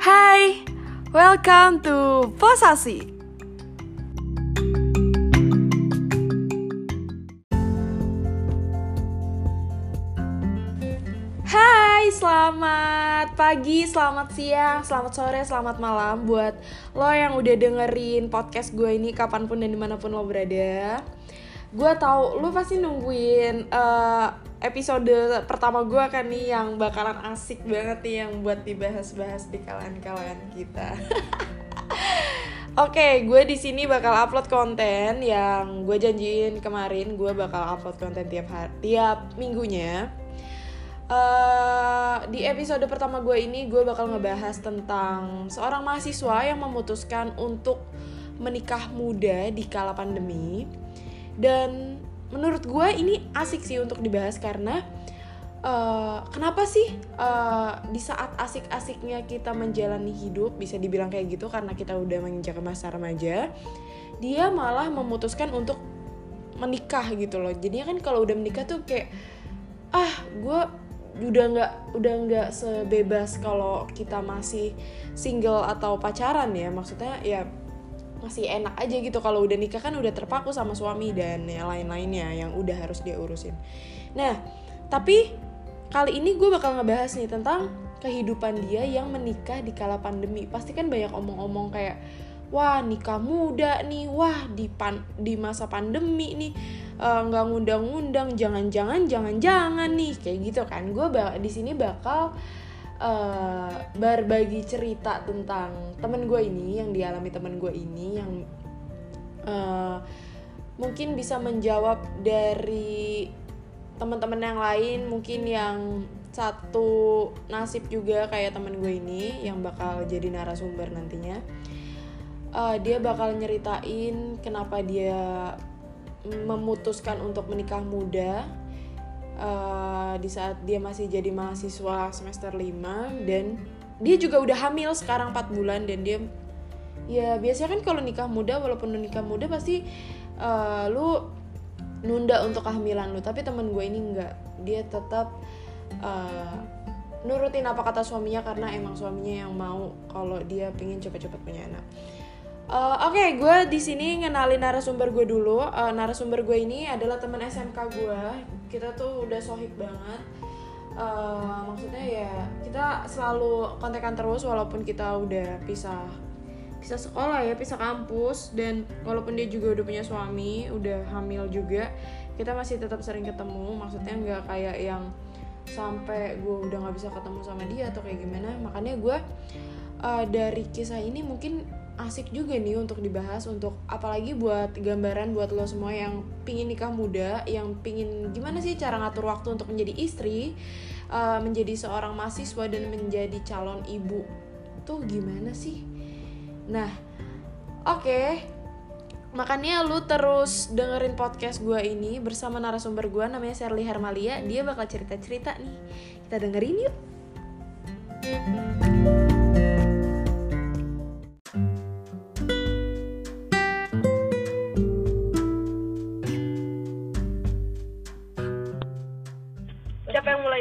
Hai, welcome to Posasi. Hai, selamat pagi, selamat siang, selamat sore, selamat malam buat lo yang udah dengerin podcast gue ini kapan pun dan di mana pun lo berada. Gue tahu lo pasti nungguin eh, episode pertama gue kan nih yang bakalan asik banget nih yang buat dibahas-bahas di kalangan-kalangan kita. Oke, gue di sini bakal upload konten yang gue janjiin kemarin. Gue bakal upload konten tiap hari, tiap minggunya. Eh, di episode pertama gue ini gue bakal ngebahas tentang seorang mahasiswa yang memutuskan untuk menikah muda di kala pandemi. Dan menurut gue ini asik sih untuk dibahas karena eh, kenapa sih eh, di saat asik-asiknya kita menjalani hidup bisa dibilang kayak gitu karena kita udah menginjak masa remaja, dia malah memutuskan untuk menikah gitu loh. Jadinya kan kalau udah menikah tuh kayak ah gue udah nggak udah nggak sebebas kalau kita masih single atau pacaran ya maksudnya ya masih enak aja gitu. Kalau udah nikah kan udah terpaku sama suami dan yang lain-lainnya yang udah harus dia urusin. Nah tapi kali ini gue bakal ngebahas nih tentang kehidupan dia yang menikah di kala pandemi. Pasti kan banyak omong-omong kayak wah nikah muda nih. Wah di pan di masa pandemi nih eh, nggak ngundang-ngundang. Jangan-jangan jangan-jangan nih. Kayak gitu kan. Gue di sini bakal eh, berbagi cerita tentang temen gue ini yang dialami temen gue ini yang eh, mungkin bisa menjawab dari teman-teman yang lain mungkin yang satu nasib juga kayak temen gue ini yang bakal jadi narasumber nantinya. Uh, dia bakal nyeritain kenapa dia memutuskan untuk menikah muda uh, di saat dia masih jadi mahasiswa semester 5 dan dia juga udah hamil sekarang 4 bulan dan dia ya biasanya kan kalau nikah muda walaupun lu nikah muda pasti uh, lu nunda untuk kehamilan lu. Tapi temen gue ini enggak dia tetap uh, nurutin apa kata suaminya karena emang suaminya yang mau kalau dia pingin cepet-cepet punya anak Uh, Oke, okay, gue di sini ngenalin narasumber gue dulu. Uh, narasumber gue ini adalah teman SMK gue. Kita tuh udah sohib banget. Uh, maksudnya ya kita selalu kontekan terus walaupun kita udah pisah pisah sekolah ya, pisah kampus dan walaupun dia juga udah punya suami, udah hamil juga, kita masih tetap sering ketemu. Maksudnya nggak kayak yang sampai gue udah nggak bisa ketemu sama dia atau kayak gimana. Makanya gue uh, dari kisah ini mungkin asik juga nih untuk dibahas untuk apalagi buat gambaran buat lo semua yang pingin nikah muda yang pingin gimana sih cara ngatur waktu untuk menjadi istri uh, menjadi seorang mahasiswa dan menjadi calon ibu. Tuh gimana sih? Nah oke. Okay. makanya lu terus dengerin podcast gue ini bersama narasumber gue namanya Sherly Hermalia. Dia bakal cerita cerita nih. Kita dengerin yuk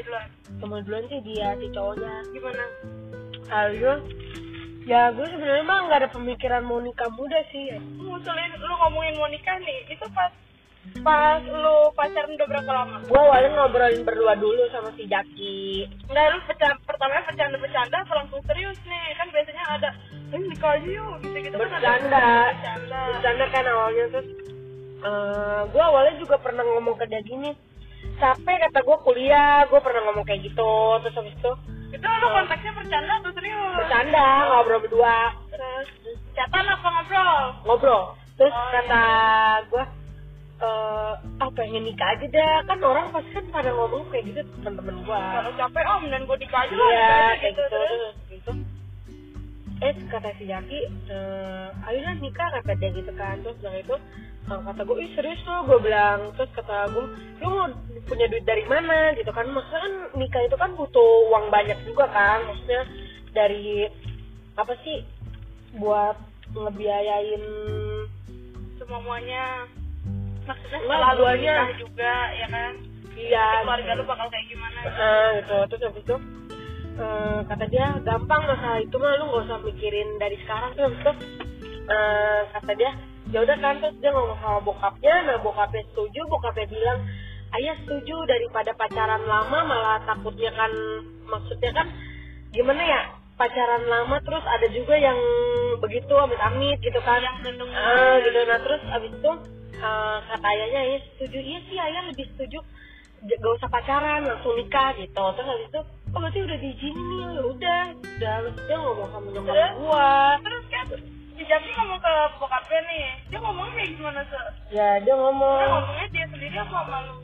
mulai duluan sih dia si cowoknya gimana Ayo ya gue sebenarnya mah nggak ada pemikiran mau nikah muda sih ngusulin lu ngomongin mau nikah nih itu pas pas lu pacaran udah berapa lama? Gue awalnya ngobrolin berdua dulu sama si Jaki. Enggak, lu pertama pertamanya bercanda-bercanda langsung serius nih? Kan biasanya ada, eh nikah aja yuk, gitu-gitu bercanda. kan bercanda. Bercanda kan awalnya terus uh, gue awalnya juga pernah ngomong ke dia gini, capek kata gue kuliah gue pernah ngomong kayak gitu terus habis itu itu lo konteksnya bercanda atau serius? bercanda ngobrol berdua. Terus catatan apa ngobrol? Ngobrol. Terus oh, kata iya. gue uh, ah pengen nikah aja dah. Kan orang pasti kan pada ngomong kayak gitu temen-temen gue kalau capek om dan gue nikah aja lah iya kayak gitu, gitu. Terus, gitu eh kata si Jaki uh, ayo lah nikah kata dia gitu kan. Terus bilang itu uh, kata gue ih serius lo gue bilang terus kata gue lu mau punya duit dari mana? Gitu kan. Maksudnya kan nikah itu kan butuh uang banyak juga kan. Maksudnya dari apa sih buat ngebiayain semuanya maksudnya setelah lu nikah juga ya kan? Iya. Keluarga lu bakal kayak gimana? Uh, gitu. Terus habis itu eh, kata dia gampang masalah itu mah lu nggak usah mikirin dari sekarang. Terus eh, kata dia ya udah kan terus dia ngomong sama bokapnya nah bokapnya setuju bokapnya bilang ayah setuju daripada pacaran lama malah takutnya kan maksudnya kan gimana ya pacaran lama terus ada juga yang begitu amit-amit gitu kan. Ah, gitu. Nah terus abis itu eh, kata ayahnya ayah setuju. Iya sih ayah lebih setuju. Gak usah pacaran langsung nikah gitu. Terus habis itu oh berarti udah diizinin nih. Ya udah. Udah terus dia ngomong sama nyokap gua. Terus kan Jaki ngomong ke bokapnya nih, dia ngomongnya kayak gimana sih? ya dia ngomong. Dia ngomongnya dia sendiri apa sama lu?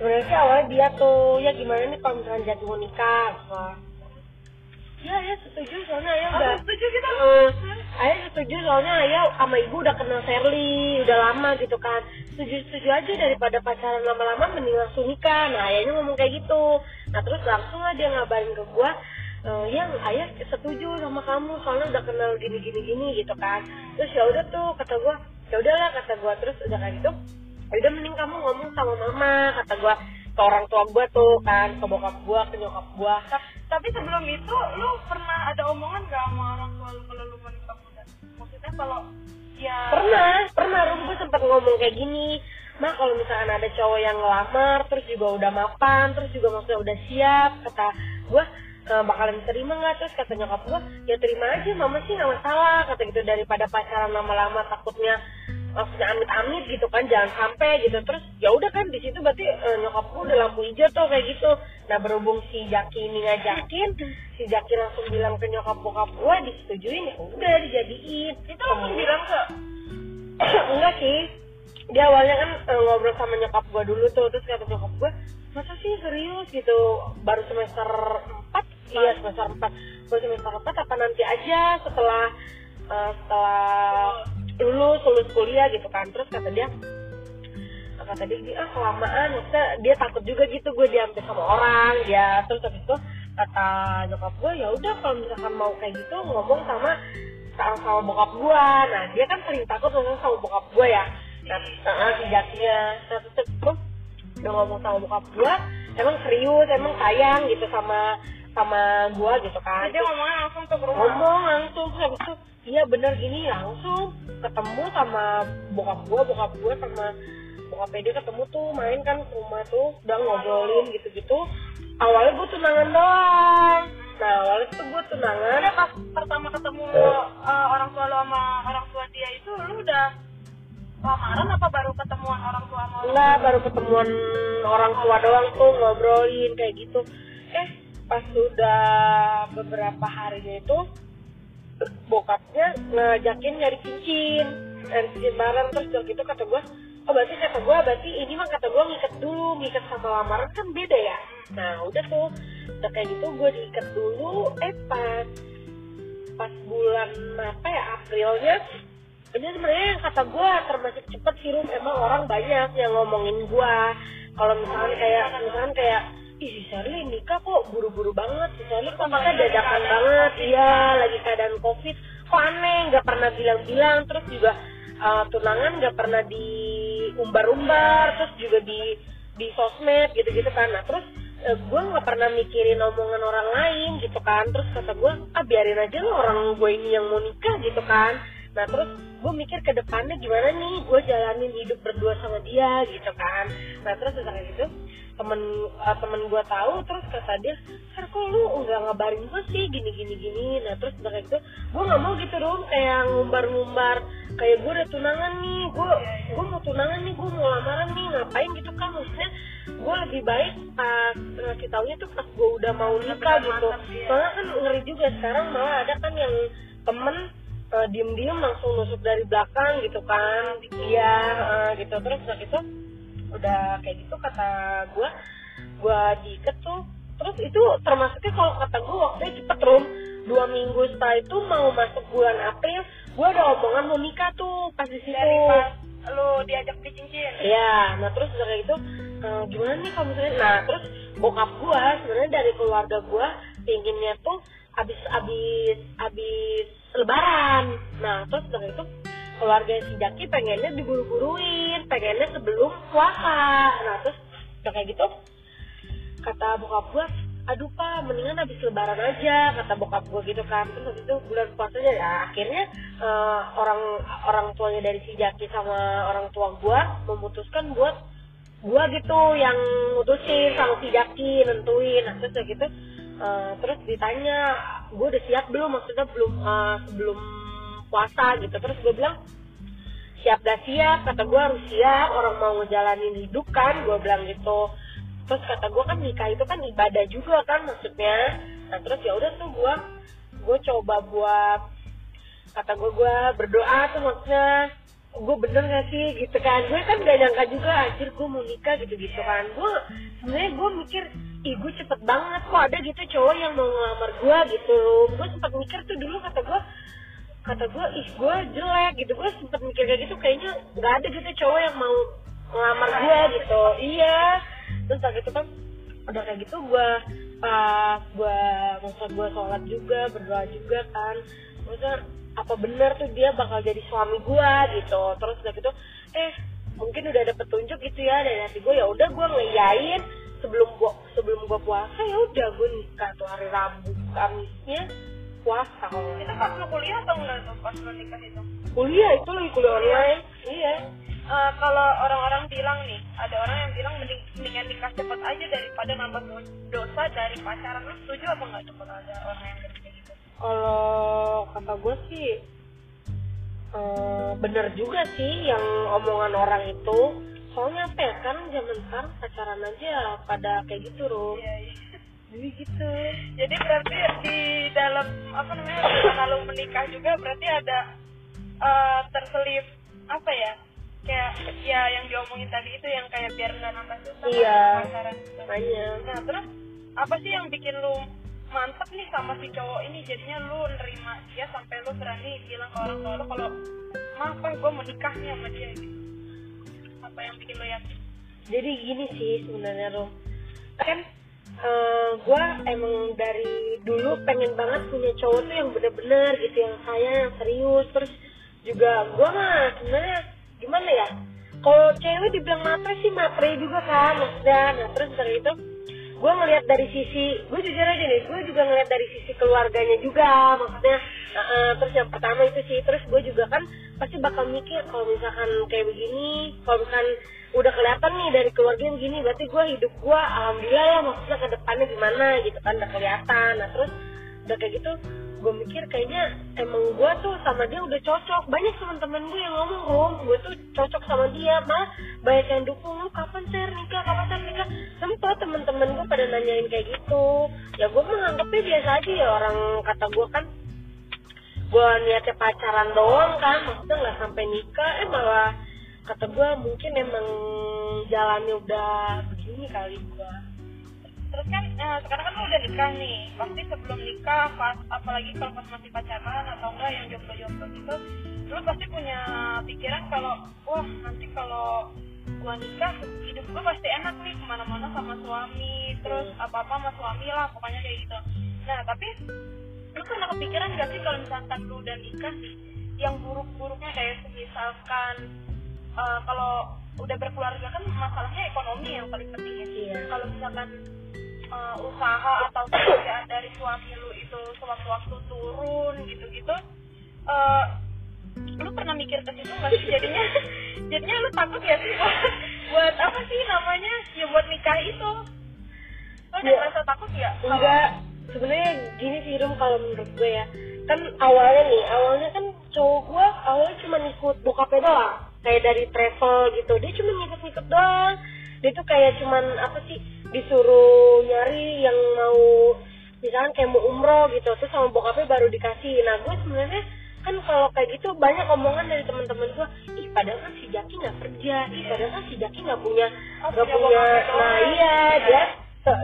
sebenarnya sih awalnya dia tuh ya gimana nih kalau misalnya jadi mau nikah apa? Ya ya setuju soalnya ayah udah Aku setuju kita. Eh, ayah setuju soalnya ayah sama ibu udah kenal Sherly udah lama gitu kan. Setuju setuju aja daripada pacaran lama-lama mending langsung nikah. Nah ayahnya ngomong kayak gitu. Nah terus langsung lah dia ngabarin ke gua eh, yang ayah setuju sama kamu soalnya udah kenal gini gini gini gitu kan. Terus ya udah tuh kata gua ya udahlah kata gua. Terus udah kayak gitu "Ya udah mending kamu ngomong sama mama kata gua ke orang tua gua tuh kan ke bokap gua ke nyokap Ta- Tapi sebelum itu, lu pernah ada omongan gak sama orang tua lu kalau lu mau nikah muda? Maksudnya kalau ya pernah pernah. Rum gue sempet ngomong kayak gini mah kalau misalkan ada cowok yang ngelamar terus juga udah mapan terus juga maksudnya udah siap kata gue "Eh, bakalan terima nggak? Terus kata nyokap gue ya terima aja mama sih nggak masalah. Kata gitu daripada pacaran lama-lama takutnya maksudnya amit-amit gitu kan jangan sampai gitu. Terus ya udah kan di situ berarti eh, nyokap gue udah lampu hijau tuh kayak gitu. Nah berhubung si Jaki ini ngajakin si Jaki langsung bilang ke nyokap bokap gue disetujuin ya udah dijadiin. Itu langsung bilang ke? Enggak sih. Dia awalnya kan eh, ngobrol sama nyokap gua dulu tuh. Terus kata nyokap gua masa sih serius gitu baru semester 4 iya semester 4 baru semester 4 apa nanti aja setelah eh, setelah lulus lulus kuliah gitu kan. Terus kata dia kata dia "Gi, ah kelamaan. Maksudnya dia takut juga gitu gue diambil sama orang. Ya terus habis itu kata nyokap gue ya udah kalau misalkan mau kayak gitu ngomong sama sama, bokap gue. Nah dia kan sering takut ngomong sama bokap gue ya. Nah, nah si Jakinya nah terus itu udah ngomong sama bokap gue emang serius emang sayang gitu sama sama gue gitu kan. Dia ngomongnya langsung ke rumah. ngomong langsung terus habis itu iya bener gini langsung ketemu sama bokap gua bokap gua sama bokap dia ketemu tuh main kan ke rumah tuh udah ngobrolin gitu-gitu. Awalnya gua tunangan doang. Nah awalnya tuh gua tunangan. Udah pas pertama ketemu eh, orang tua lu sama orang tua dia itu lu udah lamaran apa baru ketemuan orang tua sama orang enggak baru ketemuan orang tua doang tuh ngobrolin kayak gitu pas sudah beberapa harinya itu bokapnya ngajakin nyari cincin nyari cincin bareng terus waktu itu kata gue oh berarti kata gue berarti ini mah kata gue ngikat dulu ngikat sama lamaran kan beda ya? Nah udah tuh udah kayak gitu gue diikat dulu eh pas pas bulan apa ya Aprilnya ini sebenarnya yang kata gue termasuk cepet sih emang orang banyak yang ngomongin gue kalau misalkan kayak misalkan kayak ih si Sherly nikah kok buru-buru banget. Si Sherly kok nikah dadakan banget. Iya lagi keadaan covid. Kok aneh nggak pernah bilang-bilang. Terus juga uh, tunangan nggak pernah diumbar-umbar. Terus juga di di sosmed gitu-gitu kan. Nah terus gue nggak pernah mikirin omongan orang lain gitu kan. Terus kata gue ah biarin aja lo orang gue ini yang mau nikah gitu kan. Nah terus gue mikir ke depannya gimana nih? Gue jalanin hidup berdua sama dia gitu kan. Nah terus kayak gitu temen uh, temen gue tahu terus kata dia Har kok lu nggak ngabarin gue sih gini gini gini? Nah terus udah kayak gitu gue nggak mau gitu dong kayak ngumbar-ngumbar kayak gue udah tunangan nih gue gue mau tunangan nih gue mau lamaran nih ngapain gitu kan? Maksudnya gue lebih baik pas ngasih taunya tuh pas gue udah mau nikah gitu. soalnya kan ngeri juga sekarang malah ada kan yang temen uh, diem-diem langsung nusuk dari belakang gitu kan. Iya uh, gitu. Terus udah gitu udah kayak gitu kata gue gue diikat tuh terus itu termasuknya kalau kata gue waktunya cepet rum. Dua minggu setelah itu mau masuk bulan April gue ada omongan mau nikah tuh pas di situ. Dari pas lu diajak di cincin Iya, nah terus udah kayak gitu eh, gimana nih kalau misalnya? Nah terus bokap gua sebenarnya dari keluarga gua pinginnya tuh abis abis abis lebaran. Nah terus udah kayak gitu keluarga si Jaki pengennya diburu-buruin, pengennya sebelum puasa. Nah terus udah kayak gitu kata bokap gua aduh pak mendingan habis lebaran aja kata bokap gue gitu kan. Terus habis itu bulan puasanya ya akhirnya eh, orang orang tuanya dari si Jaki sama orang tua gue memutuskan buat gue gitu yang mutusin sama si Jaki nentuin. Nah terus gitu eh, terus ditanya gue udah siap belum? Maksudnya belum eh, sebelum puasa gitu. Terus gue bilang siap gak siap? Kata gue harus siap. Orang mau ngejalanin hidup kan. Gue bilang gitu. Terus kata gue kan nikah itu kan ibadah juga kan maksudnya. Nah terus ya udah tuh gue gue coba buat kata gue gue berdoa tuh maksudnya gue bener gak sih? Gitu kan. Gue kan gak nyangka juga anjir gue mau nikah gitu gitu kan. Gue sebenarnya gue mikir ih gue cepet banget kok ada gitu cowok yang mau ngelamar gue gitu. Gue sempat mikir tuh dulu kata gue kata gue ih gue jelek gitu. Gue sempet mikir kayak gitu kayaknya nggak ada gitu cowok yang mau ngelamar gue gitu. Iya. Terus saat itu kan udah kayak gitu gue pas gue maksud gue sholat juga berdoa juga kan. Maksudnya apa bener tuh dia bakal jadi suami gue gitu. Terus udah gitu eh mungkin udah ada petunjuk gitu ya dari hati gue ya udah gue ngeyain sebelum gua sebelum gue puasa ya udah gue nikah tuh hari Rabu Kamisnya puasa kalau Itu pas lu kuliah atau enggak tuh pas lu nikah itu? kuliah itu lagi kuliah online iya Eh, kalau orang-orang bilang nih, ada orang yang bilang mending mendingan nikah cepat aja daripada nambah do- dosa dari pacaran. Lu setuju apa enggak tuh kalau ada orang yang kayak gitu? kalau kata gue sih eh, bener juga sih yang omongan orang itu soalnya apa ya sekarang zaman sekarang pacaran aja pada kayak gitu rum Iya, iya. Jadi gitu Jadi berarti di dalam apa namanya rencana lu menikah juga berarti ada eh, terselip apa ya? Kayak ya yang diomongin tadi itu yang kayak biar nggak nambah dosa Iya. pacaran gitu. Nah terus apa sih yang bikin lu mantep nih sama si cowok ini jadinya lu nerima dia sampai lu berani bilang ke orang tua lu kalau maaf gue mau nikah nih sama dia gitu apa yang bikin lu yakin jadi gini sih sebenarnya rum kan eh gue emang dari dulu pengen banget punya cowok tuh yang bener-bener gitu yang sayang yang serius. Terus juga gue mah sebenarnya gimana ya kalau cewek dibilang matre sih matre juga kan maksudnya. Nah terus dari itu gue ngelihat dari sisi gue jujur aja nih gue juga ngelihat dari sisi keluarganya juga maksudnya. Eh, terus yang pertama itu sih terus gue juga kan pasti bakal mikir kalau misalkan kayak begini kalau misalkan udah kelihatan nih dari keluarganya begini berarti gue hidup gue alhamdulillah ya maksudnya ke depannya gimana gitu kan udah kelihatan. Nah terus udah kayak gitu gue mikir kayaknya emang gue tuh sama dia udah cocok. Banyak teman-teman gue yang ngomong rom gue tuh cocok sama dia malah banyak yang dukung lu kapan ser? Nikah kapan ser? Nikah? Sempet teman-teman gue pada nanyain kayak gitu. Ya gue menganggapnya biasa aja ya orang kata gue kan gue niatnya pacaran doang kan maksudnya nggak sampai nikah eh malah kata gue mungkin emang jalannya udah begini kali gue terus kan eh, sekarang kan udah nikah nih. Pasti sebelum nikah pas apalagi kalau pas masih pacaran atau enggak yang jomblo-jomblo gitu lu pasti punya pikiran kalau wah nanti kalau gua nikah hidup gua pasti enak nih ke mana-mana sama suami terus apa-apa sama suami lah pokoknya kayak gitu. Nah tapi lu pernah kepikiran gak sih kalau misalkan lu udah nikah yang buruk-buruknya kayak misalkan eh, kalau udah berkeluarga kan masalahnya ekonomi yang paling penting ya. Iya. kalau misalkan uh, usaha atau pekerjaan dari suami lu itu sewaktu-waktu turun gitu-gitu uh, lu pernah mikir ke situ nggak sih? Jadinya jadinya lu takut ya sih buat, buat apa sih namanya? Ya buat nikah itu. Lu udah Iya. merasa takut ya? Enggak sebenarnya gini sih Rum kalau menurut gue ya. Kan awalnya nih awalnya kan cowok gue awalnya cuma ikut bokapnya doang. Kayak dari travel gitu dia cuma ngikut-ngikut doang. Dia tuh kayak cuman apa sih disuruh nyari yang mau misalkan kayak mau umroh gitu terus sama bokapnya baru dikasih. Nah gue sebenarnya kan kalau kayak gitu banyak omongan dari teman-teman gue ih padahal kan si Jaki nggak kerja ih padahal kan si Jaki nggak punya Oh, nggak punya punya doang. nah iya dia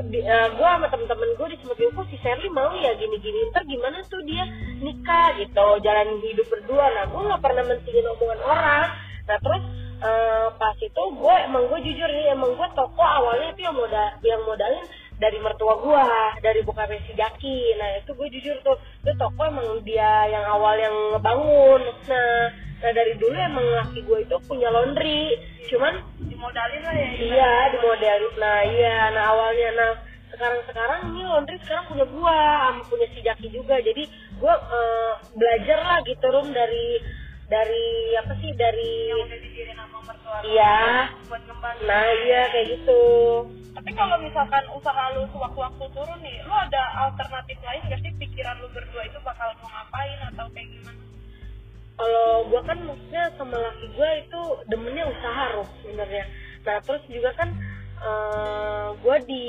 di, eh, gue sama temen-temen gue di sempat info si Sherly mau ya gini-gini? Ntar gimana tuh dia nikah? Gitu jalan hidup berdua. Nah gue nggak pernah mentingin omongan orang. Nah terus eh, pas itu gue emang gue jujur nih emang gue toko awalnya itu yang modal yang modalin dari mertua gue dari bokapnya si Jaki. Nah itu gue jujur tuh itu toko emang dia yang awal yang ngebangun. Nah nah dari dulu emang laki gue itu punya laundry cuman dimodalin lah ya Iya di model nah iya nah awalnya. Nah sekarang sekarang ini laundry sekarang punya gua sama punya si Jaki juga. Jadi gua eh, belajar lah gitu rum dari dari apa sih dari yang udah didiriin sama mertua lu Iya. buat ngembangin nah iya kayak gitu. Tapi kalau misalkan usaha lu sewaktu-waktu turun nih lu ada alternatif lain gak sih? Pikiran lu berdua itu bakal mau ngapain atau kayak gimana? Kalau gua kan maksudnya sama laki gua itu demennya usaha rum sebenarnya. Nah terus juga kan eh gua di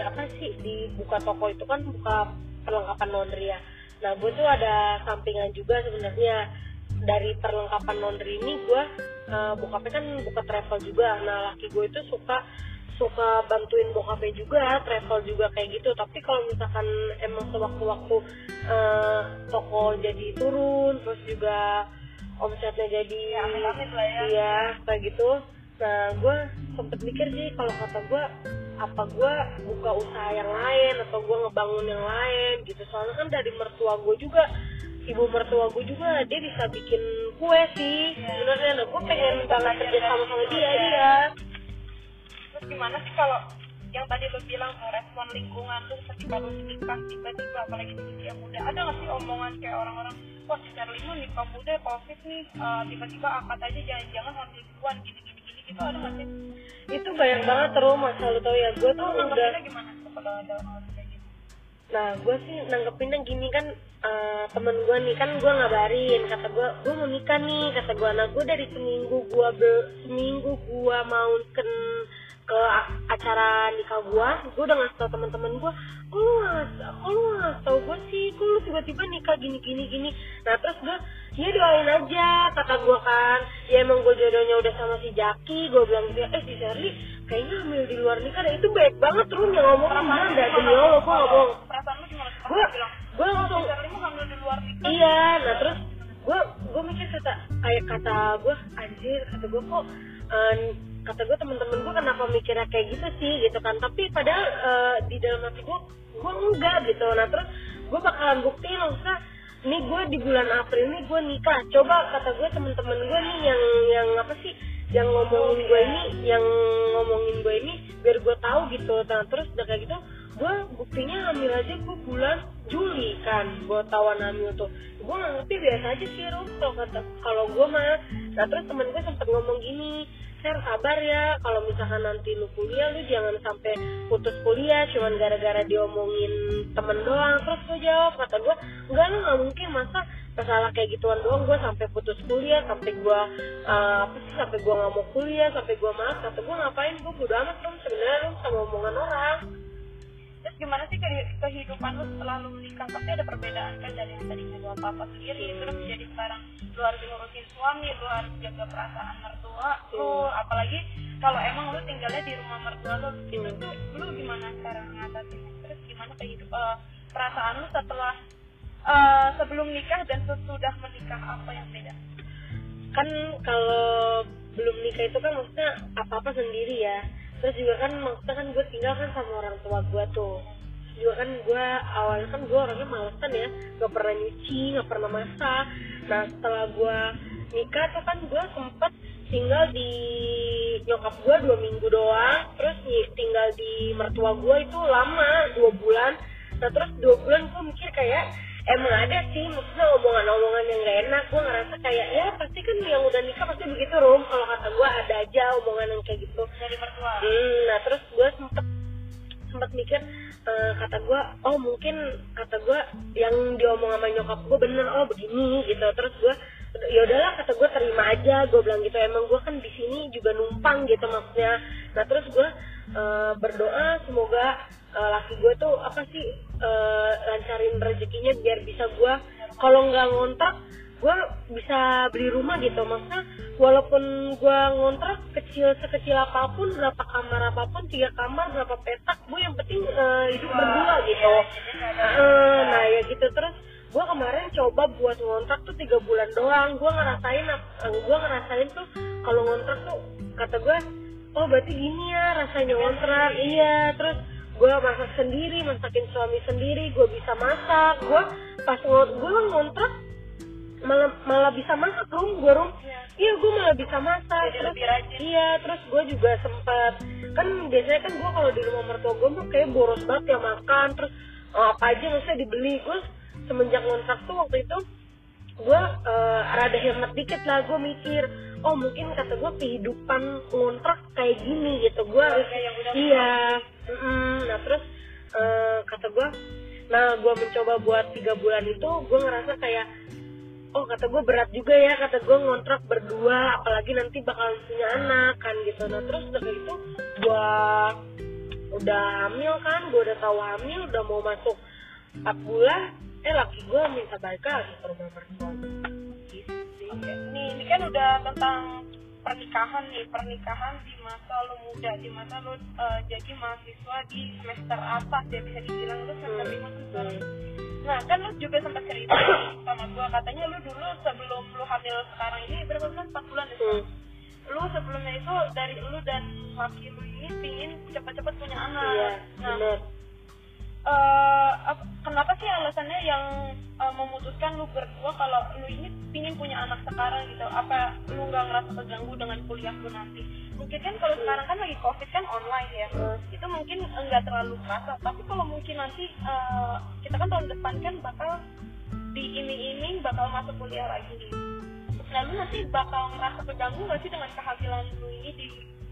apa sih di buka toko itu kan buka perlengkapan laundry ya. Nah gue tuh ada sampingan juga sebenarnya dari perlengkapan laundry ini gue uh, bokapnya kan buka travel juga. Nah laki gue itu suka suka bantuin bokapnya juga travel juga kayak gitu. Tapi kalau misalkan emang sewaktu-waktu eh, toko jadi turun terus juga omsetnya jadi Ya, amit-amit lah ya. iya kayak gitu. Nah gue sempet mikir sih kalau kata gue apa gue buka usaha yang lain atau gue ngebangun yang lain gitu. Soalnya kan dari mertua gue juga ibu mertua gue juga dia bisa bikin kue sih. Sebenarnya nah gue pengen banget kerja sama sama dia iya. terus gimana sih kalau yang tadi lu bilang tuh respon lingkungan tuh ketika lu nikah tiba-tiba apalagi di usia muda. Ada nggak sih omongan kayak orang-orang wah Charlie mah nikah muda covid nih eh, tiba-tiba akad aja jangan-jangan hamil duluan gini-gini gini gitu ada nggak sih? Itu banyak banget terus masa lu tau ya. Gue tuh udah gimana? Kalau ada Nah, gue sih nanggepinnya gini kan eh, temen gue nih kan gue ngabarin kata gue gue mau nikah nih kata gue nah gue dari seminggu gue seminggu gue mau ke ke acara nikah gue gue udah ngasih tau teman-teman gue kok lu ngasih lu tau gue sih? Kok lu tiba-tiba nikah gini gini gini? Nah terus gue ya doain aja kata gue kan. Ya emang gue jodohnya udah sama si Jaki gue bilang gitu eh si Shirley kayaknya hamil di luar nikah deh itu baik banget rum yang ngomong mana dah demi Allah gue bohong. Perasaan lu gimana? Gue gue langsung hamil di luar nikah iya nah terus gue gue mikir kata kayak kata gue anjir kata gue kok eh, kata gue temen-temen gue kenapa mikirnya kayak gitu sih? Gitu kan. Tapi padahal eh, di dalam hati gue gue enggak gitu. Nah terus gue bakalan buktiin maksudnya nih gue di bulan April nih gue nikah. Coba kata gue temen-temen gue nih yang yang apa sih yang ngomongin gue ini yang ngomongin gue ini biar gue tahu gitu. Nah terus udah kayak gitu gue buktinya hamil aja gue bulan Juli kan gue tawan hamil tuh. Gue nggak ngerti biasa aja sih Rum kalau kata kalau gue mah. Nah terus temen gue sempet ngomong gini Ser sabar ya kalau misalkan nanti lu kuliah lu jangan sampai putus kuliah cuman gara-gara diomongin temen doang. Terus gue jawab kata gue enggak lu nggak mungkin masa masalah kayak gituan doang gue sampai putus kuliah sampai gue eh, apa sih sampai gue nggak mau kuliah sampai gue malas kata gue ngapain? Gue bodo amat Rum. Sebenarnya Rum sama omongan orang gimana sih kehi- kehidupan lu setelah lu menikah? Pasti ada perbedaan kan dari yang tadinya lu apa apa sendiri terus jadi sekarang lu harus ngurusin suami lu harus jaga perasaan mertua lu. Apalagi kalau emang lu tinggalnya di rumah mertua lu itu tuh lu gimana cara ngatasinnya terus gimana kehidupan perasaan lu setelah eh, sebelum nikah dan sesudah menikah? Apa yang beda? Kan kalau belum nikah itu kan maksudnya apa apa sendiri ya terus juga kan maksudnya kan gue tinggal kan sama orang tua gue tuh. Juga kan gue awalnya kan gue orangnya malesan ya. Gak pernah nyuci gak pernah masak. Nah setelah gue nikah tuh kan gue sempet tinggal di nyokap gue dua minggu doang. Terus tinggal di mertua gue itu lama dua bulan. Nah terus dua bulan gue mikir kayak emang ada sih maksudnya omongan-omongan yang gak enak. Gue ngerasa kayak ya pasti kan yang udah nikah pasti begitu rom. Kalau kata gue ada aja omongan yang kayak gitu. Dari mertua. Hmm, nah terus gue sempet sempet mikir eh, kata gue oh mungkin kata gue yang diomong sama nyokap gue bener oh begini gitu. Terus gue ya udahlah kata gue terima aja. Gue bilang gitu emang gue kan di sini juga numpang gitu maksudnya. Nah terus gue eh, berdoa semoga eh, laki gue tuh apa sih eh, lancarin rezekinya biar bisa gue kalau nggak ngontrak gue bisa beli rumah gitu. Maksudnya walaupun gue ngontrak kecil sekecil apa pun berapa kamar apa pun tiga kamar berapa petak gue yang penting eh, hidup berdua gitu. Eh, nah ya gitu. Terus gue kemarin coba buat ngontrak tuh tiga bulan doang. Gue ngerasain gue ngerasain tuh kalau ngontrak tuh kata gue oh berarti gini ya rasanya ngontrak. Iya terus gue masak sendiri masakin suami sendiri gue bisa masak. Gue pas ngont gue ngontrak malah malah bisa masak rum gue rum. Iya. Gue malah bisa masak. Jadi terus iya terus gue juga sempat kan biasanya kan gue kalau di rumah mertua gue tuh kayak boros banget ya makan terus eh, apa aja maksudnya dibeli. Gue semenjak ngontrak tuh waktu itu gue uh, rada hemat dikit lah gue mikir oh mungkin kata gue kehidupan ngontrak kayak gini gitu. Gue harus iya nah terus eh, kata gue nah gue mencoba buat tiga bulan itu gue ngerasa kayak oh kata gue berat juga ya kata gue ngontrak berdua apalagi nanti bakal punya anak kan gitu. Nah terus udah gitu gue udah hamil kan gue udah tahu hamil udah mau masuk 4 bulan eh laki gue minta balik lagi ke rumah mertua gitu Oke, nih ini kan udah tentang pernikahan nih, pernikahan di masa lu muda, di masa lu eh, jadi mahasiswa di semester atas ya bisa dibilang lu semester lima semester. Nah kan lu juga sempat cerita sama gua katanya lu dulu sebelum lu hamil sekarang ini berapa bulan? 4 bulan ya? Hmm. Lu sebelumnya itu dari lu dan laki lu ini pingin cepat-cepat punya anak. iya nah, bener eh ap- kenapa sih alasannya yang eh, memutuskan lu berdua kalau lu ini pingin punya anak sekarang gitu? Apa lu nggak ngerasa terganggu dengan kuliah lu nanti? Mungkin kan kalau sekarang kan lagi covid kan online ya. Itu mungkin enggak terlalu kerasa. Tapi kalau mungkin nanti eh, kita kan tahun depan kan bakal diiming-iming bakal masuk kuliah lagi nih. Lalu nanti bakal ngerasa terganggu nggak sih dengan kehamilan lu ini di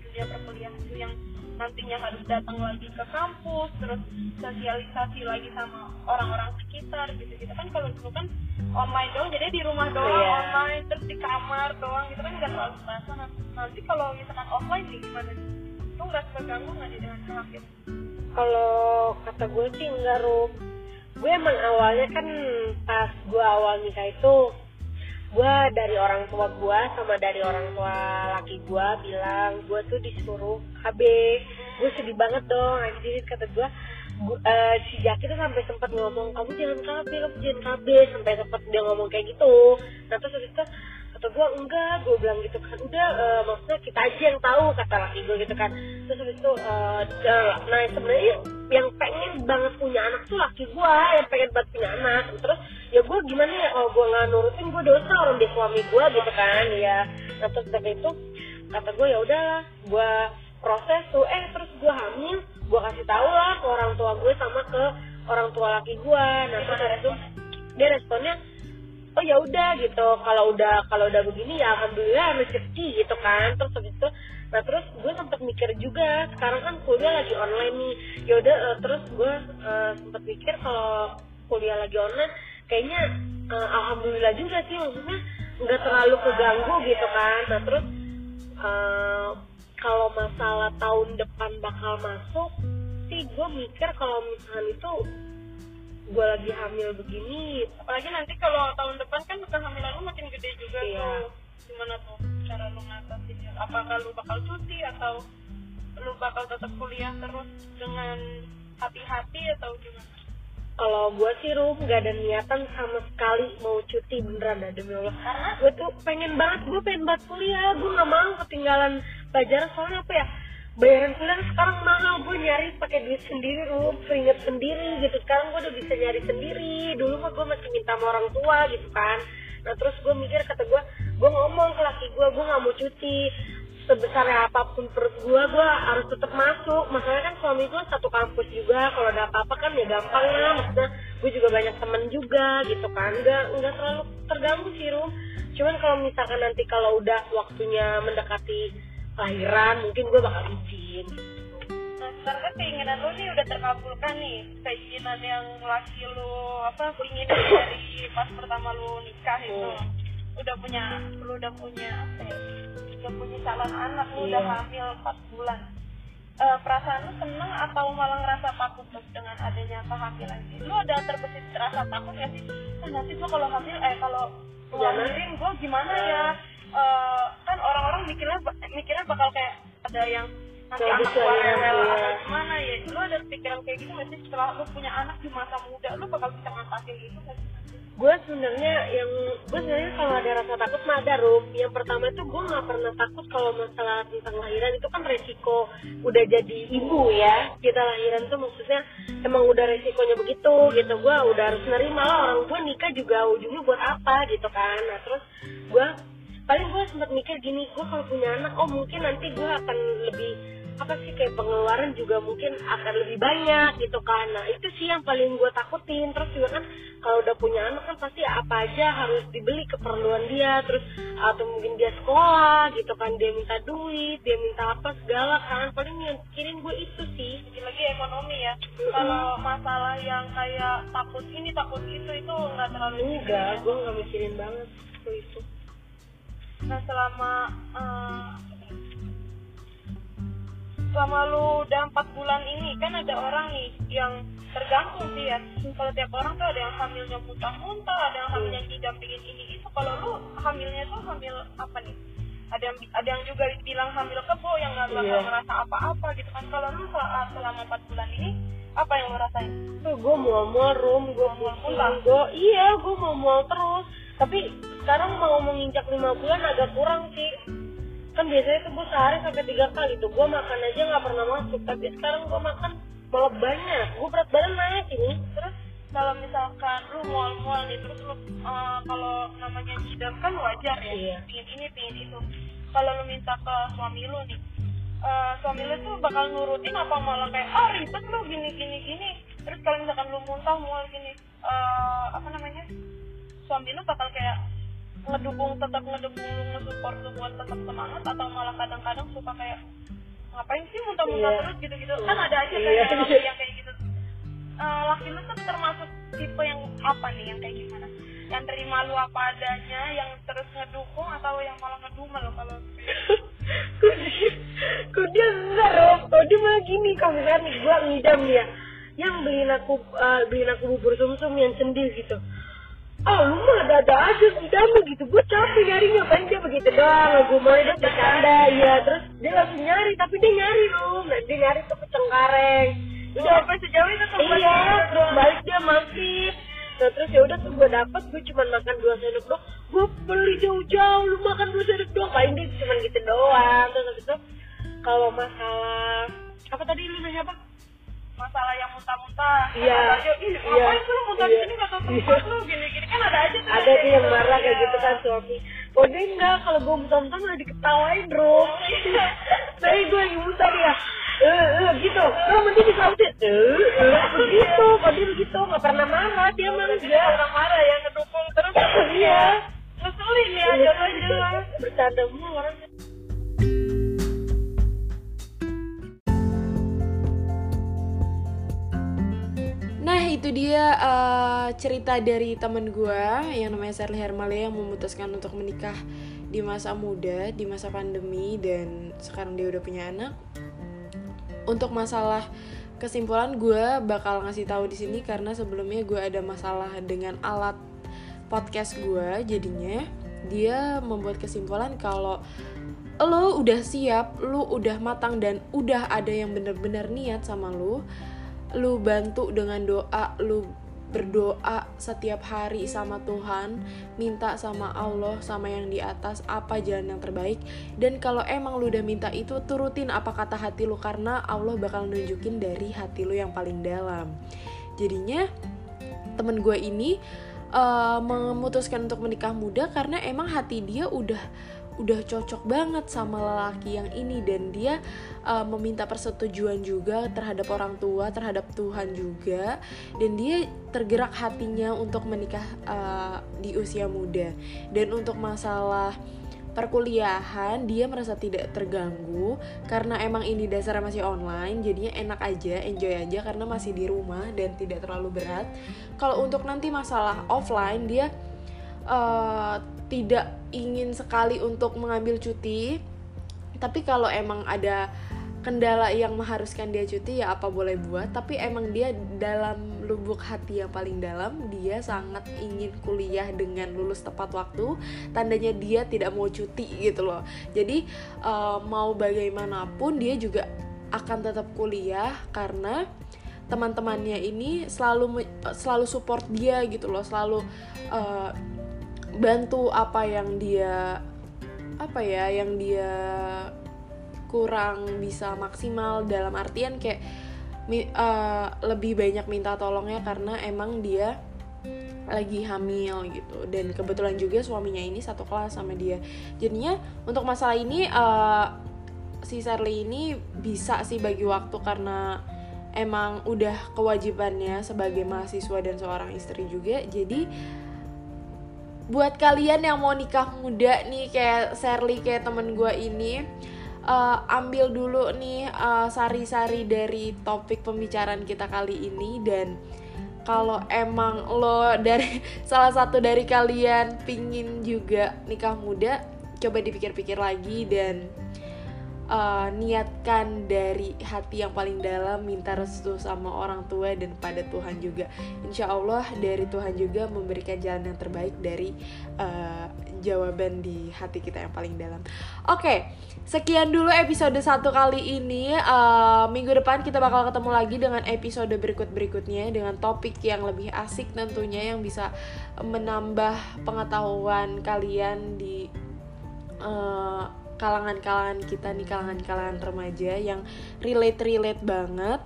dunia perkuliahan yang nantinya harus datang lagi ke kampus terus sosialisasi lagi sama orang-orang sekitar gitu gitu kan kalau dulu kan online doang jadi di rumah doang Iya. online terus di kamar doang gitu kan nggak terlalu terasa. Nah, nanti kalau misalkan offline nih gimana lu nggak terganggu nggak nih dengan kehamilan kalau kata gue sih enggak rum gue emang awalnya kan pas gue awal nikah itu gue dari orang tua gue sama dari orang tua laki gue bilang gue tuh disuruh KB gue sedih banget dong. Anjir kata gue gu- eh, si Jaki tuh sampai sempat ngomong kamu jangan KB kamu jangan KB sampai sempat dia ngomong kayak gitu. Nah terus itu kata gue enggak. Gue bilang gitu kan udah eh, maksudnya kita aja yang tahu kata laki gue gitu kan. Terus habis itu eh, nah sebenarnya yang pengen banget punya anak tuh laki gue yang pengen banget punya anak. Terus ya gue gimana ya oh gue nggak nurutin gue dosa orang dia suami gue gitu kan ya nah terus dari itu kata gue ya udahlah gue proses tuh. Eh terus gue hamil gue kasih tahu lah ke orang tua gue sama ke orang tua laki gue nah terus dari itu dia responnya oh ya udah gitu. Kalau udah kalau udah begini ya alhamdulillah rezeki gitu kan. Terus habis itu nah terus gue sempet mikir juga sekarang kan kuliah lagi online nih. Ya udah eh, terus gue eh, sempet mikir kalau kuliah lagi online kayaknya eh, alhamdulillah juga sih maksudnya nggak terlalu keganggu gitu kan. Nah terus eh, kalau masalah tahun depan bakal masuk sih gue mikir kalau misalnya itu gue lagi hamil begini apalagi nanti kalau tahun depan kan kehamilan lu makin gede juga Iya. tuh. Gimana tuh cara lu ngatasinnya apakah lu bakal cuti atau lu bakal tetap kuliah terus dengan hati-hati atau gimana? Kalau gue sih rum gak ada niatan sama sekali mau cuti beneran dah demi Allah. Gue tuh pengen banget gue pengen banget kuliah. Gue nggak mau ketinggalan pelajaran. Soalnya apa ya bayaran kuliah sekarang mahal gue nyari pakai duit sendiri rum keringet sendiri gitu. Sekarang gue udah bisa nyari sendiri. Dulu mah gue masih minta sama orang tua gitu kan. Nah terus gue mikir kata gue gue ngomong ke laki gue gue nggak mau cuti. Sebesar apa pun perut gue gue harus tetap masuk. Masalahnya kan suami gue satu kampus juga kalau ada apa-apa kan ya gampang lah. Maksudnya gue juga banyak temen juga gitu kan. Nggak nggak terlalu terganggu sih rum cuman kalau misalkan nanti kalau udah waktunya mendekati lahiran mungkin gue bakal izin. Nah kan keinginan lu nih udah terkabulkan nih. Keinginan yang laki lu apa ingin dari pas pertama lu nikah itu. Hmm. udah punya lu udah punya apa ya udah punya calon anak lu Iya. udah hamil 4 bulan. Eh, perasaan lu seneng atau malah ngerasa takut tuh dengan adanya kehamilan ini? Lu ada terbesit rasa takut gak sih? Ah, nanti gua kalau hamil eh kalau ngelahirin gua gimana ya? Eh, orang-orang mikirnya mikirnya bakal kayak ada yang nanti anak gua iya, rewel iya. atau gimana ya. Lu ada pikiran kayak gitu gak sih? Setelah lu punya anak di masa muda lu bakal bisa ngatasin gitu gak sih? Gue sebenarnya yang gue sebenarnya kalau ada rasa takut mah ada rum yang pertama itu gue nggak pernah takut kalau masalah tentang lahiran. Itu kan resiko udah jadi ibu ya. Kita lahiran tuh maksudnya emang udah resikonya begitu gitu. Gue udah harus nerima lah orang gue nikah juga ujungnya buat apa gitu kan. Nah terus gue paling gue sempat mikir gini gue kalau punya anak oh mungkin nanti gue akan lebih apa sih kayak pengeluaran juga mungkin akan lebih banyak gitu kan. Nah itu sih yang paling gue takutin. Terus juga kan kalau udah punya anak kan pasti apa aja harus dibeli keperluan dia. Terus atau mungkin dia sekolah gitu kan dia minta duit dia minta apa segala kan. Paling yang pikirin gue itu sih. Lagi ekonomi ya. Kalau masalah yang kayak takut ini takut itu itu nggak terlalu enggak gue nggak mikirin banget itu itu nah selama uh, selama lu udah empat bulan ini kan ada orang nih yang tergantung sih ya. Kalau tiap orang tuh ada yang hamilnya muntah-muntah ada yang hamilnya didampingin ini itu. Kalau lu hamilnya tuh hamil apa nih? Ada yang ada yang juga bilang hamil kebo yang nggak bakal Iya. ngerasa apa-apa gitu kan. Kalau lu sel- selama empat bulan ini apa yang lu rasain? Tuh gue mual mual rum. Gue mual mual gue iya gue mau mual terus. Tapi sekarang mau menginjak lima bulan agak kurang sih. Kan biasanya tuh gue sehari sampai tiga kali tuh. Gue makan aja nggak pernah masuk. Tapi sekarang gue makan malah banyak. Gue berat badan naik ini. Terus kalau misalkan lu mual-mual nih terus lu uh, kalau namanya ngidam kan wajar ya. Iya. pingin ini pingin itu. Kalau lu minta ke suami lu nih uh, suami lu tuh bakal nurutin apa malah kayak ah ribet lu gini gini gini. Terus kalau misalkan lu muntah mual gini uh, apa namanya suami lu bakal kayak ngedukung tetap ngedukung lu nge-support lu buat tetap semangat atau malah kadang-kadang suka kayak ngapain sih muntah-muntah Iya. terus? gitu-gitu. Kan ada aja kayak laki yang kayak gitu. Eh, laki lu tuh termasuk tipe yang apa nih yang kayak gimana? Yang terima lu apa adanya yang terus ngedukung atau yang malah ngedumel kalau kok dia enggak kok dia malah gini? Misalnya nih gue ngidam ya yang beliin aku eh, beliin aku bubur sumsum yang cendil gitu. Oh lu mah ada-ada aja ngidam gitu. Gue capek nyarinya paling dia begitu doang? Gue mulai dia bercanda ya terus dia langsung nyari tapi dia nyari lu nah, dia nyari tuh ke Cengkareng udah sampai sejauh itu tuh iya terus balik dia mampir nah terus ya udah tuh gue dapet gue cuma makan dua sendok doang. Gue beli jauh-jauh lu makan dua sendok doang. Paling dia cuma gitu doang. Terus habis itu kalau masalah apa tadi lu nanya apa? Masalah yang muntah-muntah. Iya. Iya. ngapain sih lu muntah di Iya. sini? Nggak tahu Iya. tempat lu. Gini-gini. Kan ada aja tuh ada tuh yang marah kayak Iya. gitu kan suami. Oh dia enggak. Kalau gue muntah-muntah malah diketawain bro. Tapi gue lagi muntah dia eh eh gitu. Lo mending disautin eh eh begitu. Kalau dia begitu nggak pernah marah. Dia mah enggak orang marah yang ngedukung terus. Iya. Ngeselin ya Iya. jatuhnya bercanda mulu orang Nah itu dia eh, cerita dari temen gue yang namanya Sherly Hermalia yang memutuskan untuk menikah di masa muda, di masa pandemi dan sekarang dia udah punya anak. Untuk masalah kesimpulan gue bakal ngasih tahu di sini karena sebelumnya gue ada masalah dengan alat podcast gue. Jadinya dia membuat kesimpulan kalau lo udah siap, lo udah matang dan udah ada yang bener-bener niat sama lo, lu bantu dengan doa, lu berdoa setiap hari sama Tuhan, minta sama Allah, sama yang di atas apa jalan yang terbaik. Dan kalau emang lu udah minta itu, turutin apa kata hati lu karena Allah bakal nunjukin dari hati lu yang paling dalam. Jadinya temen gue ini eh, memutuskan untuk menikah muda karena emang hati dia udah udah cocok banget sama lelaki yang ini. Dan dia uh, meminta persetujuan juga terhadap orang tua terhadap Tuhan juga. Dan dia tergerak hatinya untuk menikah uh, di usia muda. Dan untuk masalah perkuliahan dia merasa tidak terganggu. Karena emang ini dasarnya masih online jadinya enak aja enjoy aja karena masih di rumah dan tidak terlalu berat. Kalau untuk nanti masalah offline dia uh, tidak ingin sekali untuk mengambil cuti tapi kalau emang ada kendala yang mengharuskan dia cuti ya apa boleh buat. Tapi emang dia dalam lubuk hati yang paling dalam dia sangat ingin kuliah dengan lulus tepat waktu. Tandanya dia tidak mau cuti gitu loh. Jadi uh, mau bagaimanapun dia juga akan tetap kuliah karena teman-temannya ini selalu selalu support dia gitu loh. Selalu uh, bantu apa yang dia apa ya yang dia kurang bisa maksimal dalam artian kayak eh, lebih banyak minta tolongnya karena emang dia lagi hamil gitu. Dan kebetulan juga suaminya ini satu kelas sama dia. Jadinya untuk masalah ini eh, si Sherly ini bisa sih bagi waktu karena emang udah kewajibannya sebagai mahasiswa dan seorang istri juga. Jadi buat kalian yang mau nikah muda nih kayak Sherly kayak temen gue ini uh, ambil dulu nih uh, sari-sari dari topik pembicaraan kita kali ini. Dan kalau emang lo dari salah satu dari kalian pingin juga nikah muda coba dipikir-pikir lagi dan uh, niatkan dari hati yang paling dalam minta restu sama orang tua dan pada Tuhan juga. Insya Allah dari Tuhan juga memberikan jalan yang terbaik dari uh, jawaban di hati kita yang paling dalam. Oke okay, sekian dulu episode satu kali ini. Uh, minggu depan kita bakal ketemu lagi dengan episode berikut berikutnya dengan topik yang lebih asik tentunya yang bisa menambah pengetahuan kalian di uh, kalangan-kalangan kita nih kalangan-kalangan remaja yang relate-relate banget.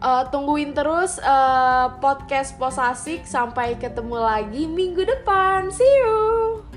Uh, tungguin terus uh, podcast posasik sampai ketemu lagi minggu depan. See you